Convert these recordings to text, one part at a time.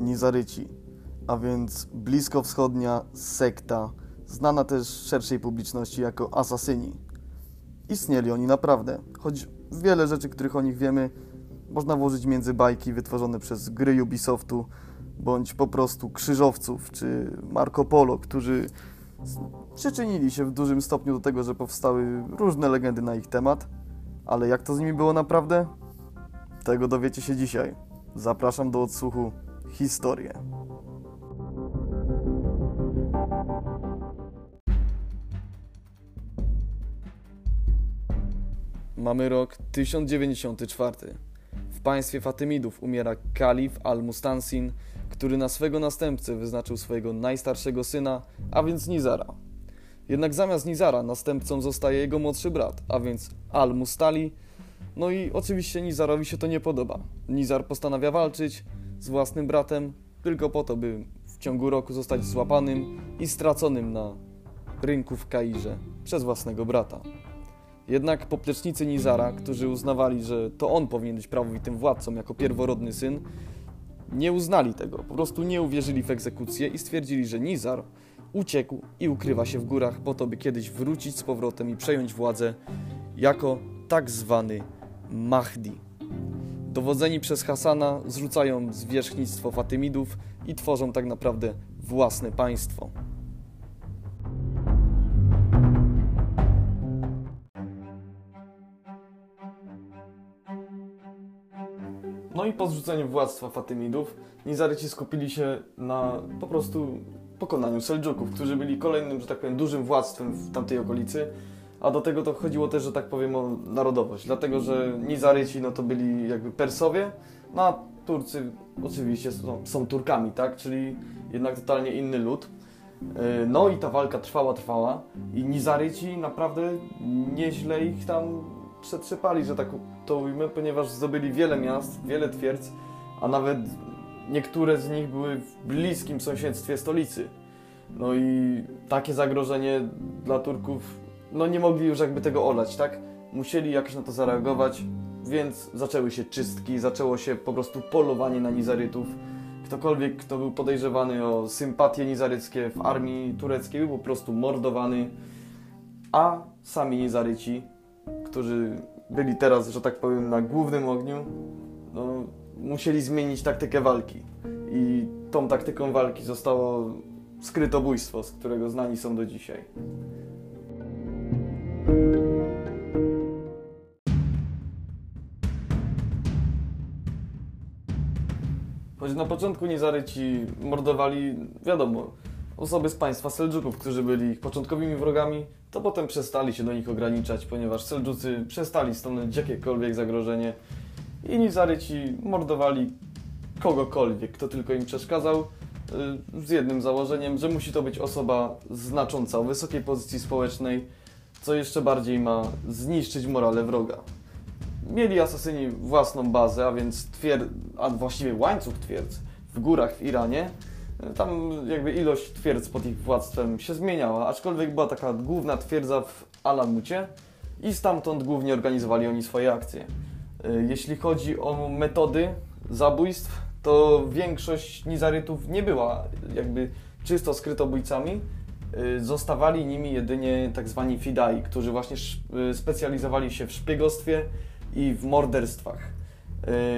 Nizaryci, a więc bliskowschodnia sekta, znana też szerszej publiczności jako asasyni. Istnieli oni naprawdę, choć wiele rzeczy, których o nich wiemy, można włożyć między bajki wytworzone przez gry Ubisoftu, bądź po prostu krzyżowców czy Marco Polo, którzy przyczynili się w dużym stopniu do tego, że powstały różne legendy na ich temat. Ale jak to z nimi było naprawdę? Tego dowiecie się dzisiaj. Zapraszam do odsłuchu historię. Mamy rok 1094. W państwie Fatymidów umiera kalif al-Mustansin, który na swego następcę wyznaczył swojego najstarszego syna, a więc Nizara. Jednak zamiast Nizara następcą zostaje jego młodszy brat, a więc al-Mustali. No i oczywiście Nizarowi się to nie podoba. Nizar postanawia walczyć z własnym bratem tylko po to, by w ciągu roku zostać złapanym i straconym na rynku w Kairze przez własnego brata. Jednak poplecznicy Nizara, którzy uznawali, że to on powinien być prawowitym władcą jako pierworodny syn, nie uznali tego, po prostu nie uwierzyli w egzekucję i stwierdzili, że Nizar uciekł i ukrywa się w górach po to, by kiedyś wrócić z powrotem i przejąć władzę jako tak zwany Mahdi. Dowodzeni przez Hasana zrzucają zwierzchnictwo Fatymidów i tworzą tak naprawdę własne państwo. No i po zrzuceniu władztwa Fatymidów, Nizaryci skupili się na po prostu pokonaniu Seldżuków, którzy byli kolejnym, że tak powiem, dużym władztwem w tamtej okolicy. A do tego to chodziło też, że tak powiem, o narodowość, dlatego że Nizaryci no to byli jakby Persowie, no a Turcy oczywiście są, są Turkami, tak? Czyli jednak totalnie inny lud. Yy, No i ta walka trwała, trwała i Nizaryci naprawdę nieźle ich tam przetrzepali, że tak to ujmę, ponieważ zdobyli wiele miast, wiele twierdz, a nawet niektóre z nich były w bliskim sąsiedztwie stolicy. No i takie zagrożenie dla Turków, no nie mogli już jakby tego olać, tak? Musieli jakoś na to zareagować, więc zaczęły się czystki, zaczęło się po prostu polowanie na Nizarytów. Ktokolwiek, kto był podejrzewany o sympatie nizaryckie w armii tureckiej, był po prostu mordowany, a sami Nizaryci którzy byli teraz, że tak powiem, na głównym ogniu, no, musieli zmienić taktykę walki. I tą taktyką walki zostało skrytobójstwo, z którego znani są do dzisiaj. Choć na początku Nizaryci mordowali, wiadomo, osoby z państwa Seldżuków, którzy byli ich początkowymi wrogami, to potem przestali się do nich ograniczać, ponieważ Seldżucy przestali stanowić jakiekolwiek zagrożenie i Nizaryci mordowali kogokolwiek, kto tylko im przeszkadzał, y, z jednym założeniem, że musi to być osoba znacząca, o wysokiej pozycji społecznej, co jeszcze bardziej ma zniszczyć morale wroga. Mieli asasyni własną bazę, a więc twierd, a właściwie łańcuch twierdz w górach w Iranie, tam jakby ilość twierdz pod ich władztwem się zmieniała, aczkolwiek była taka główna twierdza w Alamucie i stamtąd głównie organizowali oni swoje akcje. Y, Jeśli chodzi o metody zabójstw, to większość Nizarytów nie była jakby czysto skrytobójcami. Y, Zostawali nimi jedynie tak zwani fidai, którzy właśnie specjalizowali się w szpiegostwie i w morderstwach.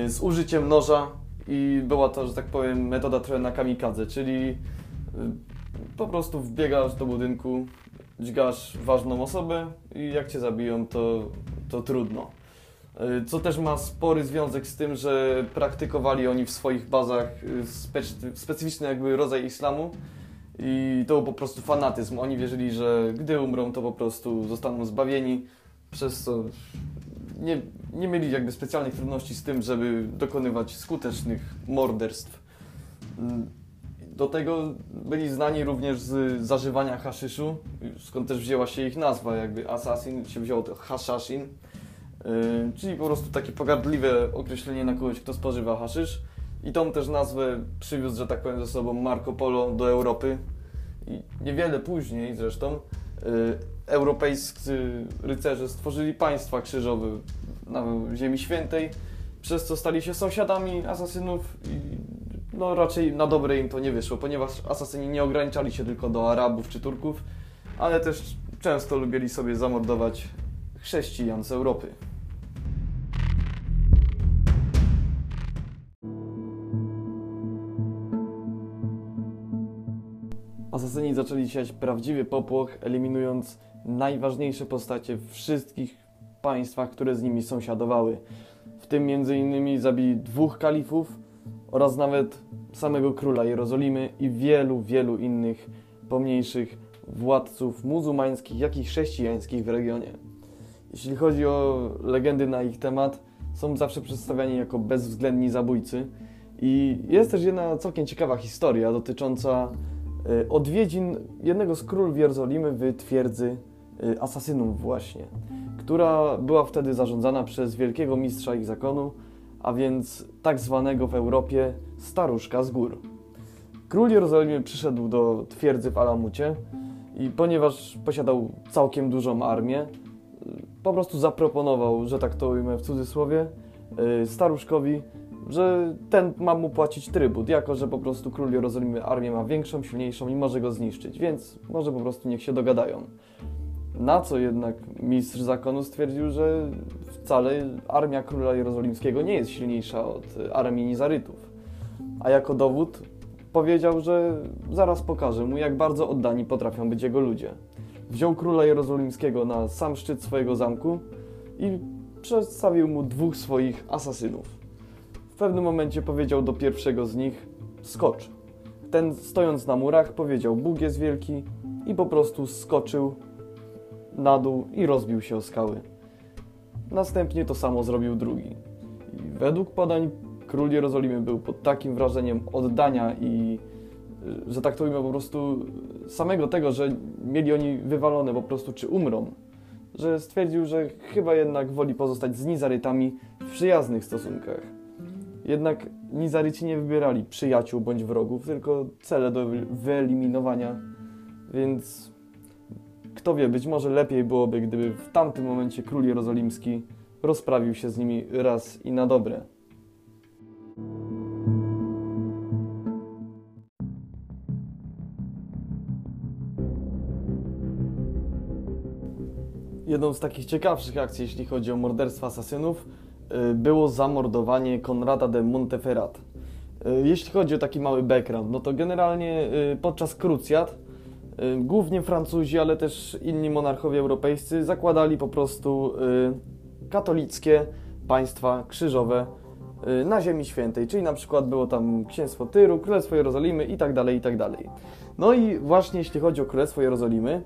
Y, Z użyciem noża i była to, że tak powiem, metoda trochę na kamikadze, czyli y, po prostu wbiegasz do budynku, dźgasz ważną osobę i jak cię zabiją, to, to trudno. Y, Co też ma spory związek z tym, że praktykowali oni w swoich bazach specyficzny jakby rodzaj islamu i to był po prostu fanatyzm. Oni wierzyli, że gdy umrą, to po prostu zostaną zbawieni, przez co nie, nie mieli jakby specjalnych trudności z tym, żeby dokonywać skutecznych morderstw. Mm, Do tego byli znani również z zażywania haszyszu, skąd też wzięła się ich nazwa, jakby assassin się wzięło to haszaszin, yy, czyli po prostu takie pogardliwe określenie na kogoś, kto spożywa haszysz. I tą też nazwę przywiózł, że tak powiem, ze sobą Marco Polo do Europy. I niewiele później zresztą y, europejscy rycerze stworzyli państwa krzyżowe na Ziemi Świętej, przez co stali się sąsiadami asasynów i no raczej na dobre im to nie wyszło, ponieważ asasyni nie ograniczali się tylko do Arabów czy Turków, ale też często lubili sobie zamordować chrześcijan z Europy. Asasyni zaczęli siać prawdziwy popłoch, eliminując najważniejsze postacie wszystkich państwach, które z nimi sąsiadowały. W tym m.in. zabili dwóch kalifów oraz nawet samego króla Jerozolimy i wielu, wielu innych pomniejszych władców muzułmańskich, jak i chrześcijańskich w regionie. Jeśli chodzi o legendy na ich temat, są zawsze przedstawiani jako bezwzględni zabójcy. I jest też jedna całkiem ciekawa historia dotycząca y, odwiedzin jednego z królów Jerozolimy w twierdzy y, asasynów właśnie, która była wtedy zarządzana przez wielkiego mistrza ich zakonu, a więc tak zwanego w Europie staruszka z gór. Król Jerozolimy przyszedł do twierdzy w Alamucie i ponieważ posiadał całkiem dużą armię, po prostu zaproponował, że tak to ujmę w cudzysłowie, y, staruszkowi, że ten ma mu płacić trybut, jako że po prostu król Jerozolimy armię ma większą, silniejszą i może go zniszczyć, więc może po prostu niech się dogadają. Na co jednak mistrz zakonu stwierdził, że wcale armia króla jerozolimskiego nie jest silniejsza od armii Nizarytów. A jako dowód powiedział, że zaraz pokaże mu, jak bardzo oddani potrafią być jego ludzie. Wziął króla jerozolimskiego na sam szczyt swojego zamku i przedstawił mu dwóch swoich asasynów. W pewnym momencie powiedział do pierwszego z nich: Skocz. Ten, stojąc na murach, powiedział: Bóg jest wielki, i po prostu skoczył na dół i rozbił się o skały. Następnie to samo zrobił drugi. I według podań król Jerozolimy był pod takim wrażeniem oddania i że tak to ujmę po prostu samego tego, że mieli oni wywalone po prostu czy umrą, że stwierdził, że chyba jednak woli pozostać z Nizarytami w przyjaznych stosunkach. Jednak Nizaryci nie wybierali przyjaciół bądź wrogów, tylko cele do wyeliminowania, więc kto wie, być może lepiej byłoby, gdyby w tamtym momencie król jerozolimski rozprawił się z nimi raz i na dobre. Jedną z takich ciekawszych akcji, jeśli chodzi o morderstwa asasynów, y, było zamordowanie Konrada de Monteferrat. Y, jeśli chodzi o taki mały background, no to generalnie y, podczas krucjat głównie Francuzi, ale też inni monarchowie europejscy zakładali po prostu katolickie państwa krzyżowe na Ziemi Świętej, czyli na przykład było tam Księstwo Tyru, Królestwo Jerozolimy i tak dalej, i tak dalej. No i właśnie jeśli chodzi o Królestwo Jerozolimy,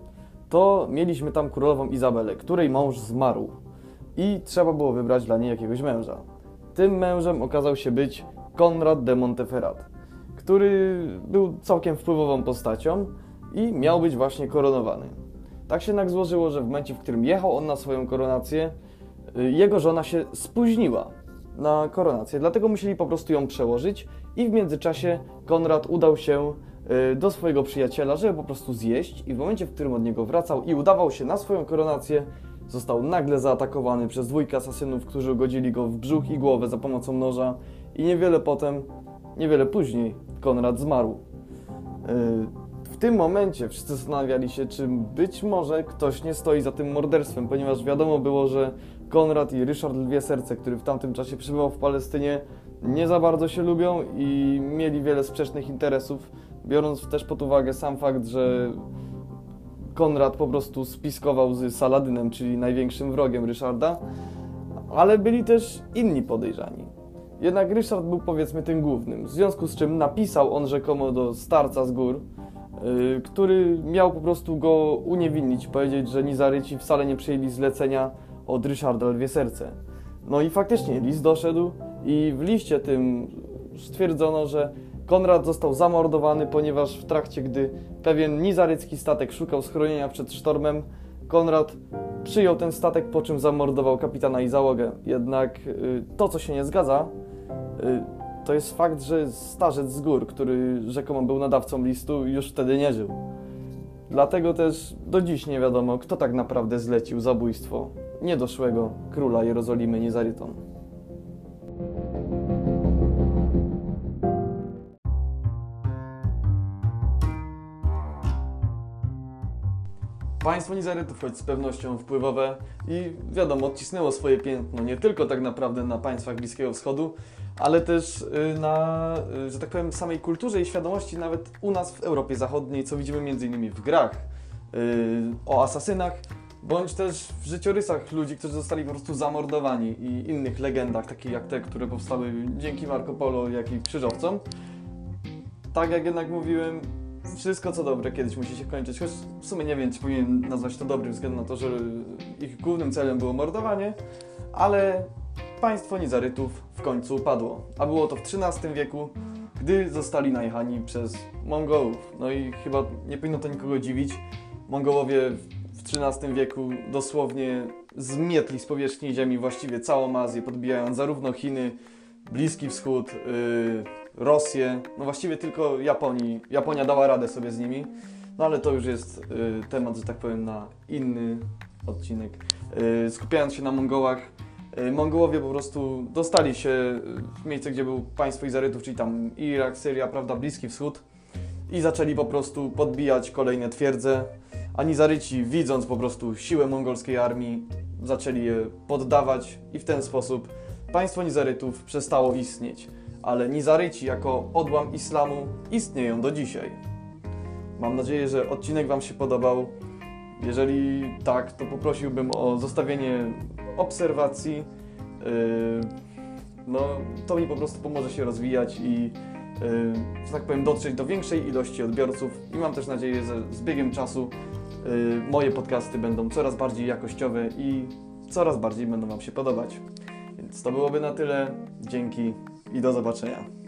to mieliśmy tam królową Izabelę, której mąż zmarł i trzeba było wybrać dla niej jakiegoś męża. Tym mężem okazał się być Konrad de Monteferrat, który był całkiem wpływową postacią i miał być właśnie koronowany. Tak się jednak złożyło, że w momencie, w którym jechał on na swoją koronację, y, jego żona się spóźniła na koronację, dlatego musieli po prostu ją przełożyć i w międzyczasie Konrad udał się Y, do swojego przyjaciela, żeby po prostu zjeść i w momencie, w którym od niego wracał i udawał się na swoją koronację, został nagle zaatakowany przez dwójkę asasynów, którzy ugodzili go w brzuch i głowę za pomocą noża i niewiele potem, niewiele później Konrad zmarł. Y, w tym momencie wszyscy zastanawiali się, czy być może ktoś nie stoi za tym morderstwem, ponieważ wiadomo było, że Konrad i Ryszard Lwie Serce, który w tamtym czasie przebywał w Palestynie, nie za bardzo się lubią i mieli wiele sprzecznych interesów biorąc też pod uwagę sam fakt, że Konrad po prostu spiskował z Saladynem, czyli największym wrogiem Ryszarda, ale byli też inni podejrzani. Jednak Ryszard był powiedzmy tym głównym, w związku z czym napisał on rzekomo do starca z gór, który miał po prostu go uniewinnić, powiedzieć, że Nizaryci wcale nie przyjęli zlecenia od Ryszarda Lwie Serce. No i faktycznie list doszedł i w liście tym stwierdzono, że Konrad został zamordowany, ponieważ w trakcie, gdy pewien nizarycki statek szukał schronienia przed sztormem, Konrad przyjął ten statek, po czym zamordował kapitana i załogę. Jednak y, to, co się nie zgadza, y, to jest fakt, że starzec z gór, który rzekomo był nadawcą listu, już wtedy nie żył. Dlatego też do dziś nie wiadomo, kto tak naprawdę zlecił zabójstwo niedoszłego króla Jerozolimy Nizaryton. Państwo Nizarytów, choć z pewnością wpływowe i wiadomo, odcisnęło swoje piętno nie tylko tak naprawdę na państwach Bliskiego Wschodu, ale też y, na, y, że tak powiem, samej kulturze i świadomości nawet u nas w Europie Zachodniej, co widzimy m.in. w grach y, o asasynach, bądź też w życiorysach ludzi, którzy zostali po prostu zamordowani i innych legendach, takich jak te, które powstały dzięki Marco Polo, jak i krzyżowcom. Tak jak jednak mówiłem, wszystko co dobre kiedyś musi się kończyć, choć w sumie nie wiem, czy powinien nazwać to dobrym, względu na to, że ich głównym celem było mordowanie, ale państwo Nizarytów w końcu upadło, a było to w XIII wieku, gdy zostali najechani przez Mongołów. No i chyba nie powinno to nikogo dziwić. Mongołowie w XIII wieku dosłownie zmietli z powierzchni ziemi właściwie całą Azję, podbijając zarówno Chiny, Bliski Wschód, yy, Rosję, no właściwie tylko Japonii. Japonia dała radę sobie z nimi, no ale to już jest y, temat, że tak powiem, na inny odcinek. Y, skupiając się na Mongołach, y, Mongołowie po prostu dostali się w miejsce, gdzie był państwo Izarytów, czyli tam Irak, Syria, prawda, Bliski Wschód i zaczęli po prostu podbijać kolejne twierdze, a Nizaryci widząc po prostu siłę mongolskiej armii, zaczęli je poddawać i w ten sposób państwo Nizarytów przestało istnieć ale Nizaryci jako odłam islamu istnieją do dzisiaj. Mam nadzieję, że odcinek Wam się podobał. Jeżeli tak, to poprosiłbym o zostawienie obserwacji. Yy, no, to mi po prostu pomoże się rozwijać i, yy, że tak powiem, dotrzeć do większej ilości odbiorców. I mam też nadzieję, że z biegiem czasu yy, moje podcasty będą coraz bardziej jakościowe i coraz bardziej będą Wam się podobać. Więc to byłoby na tyle. Dzięki i do zobaczenia.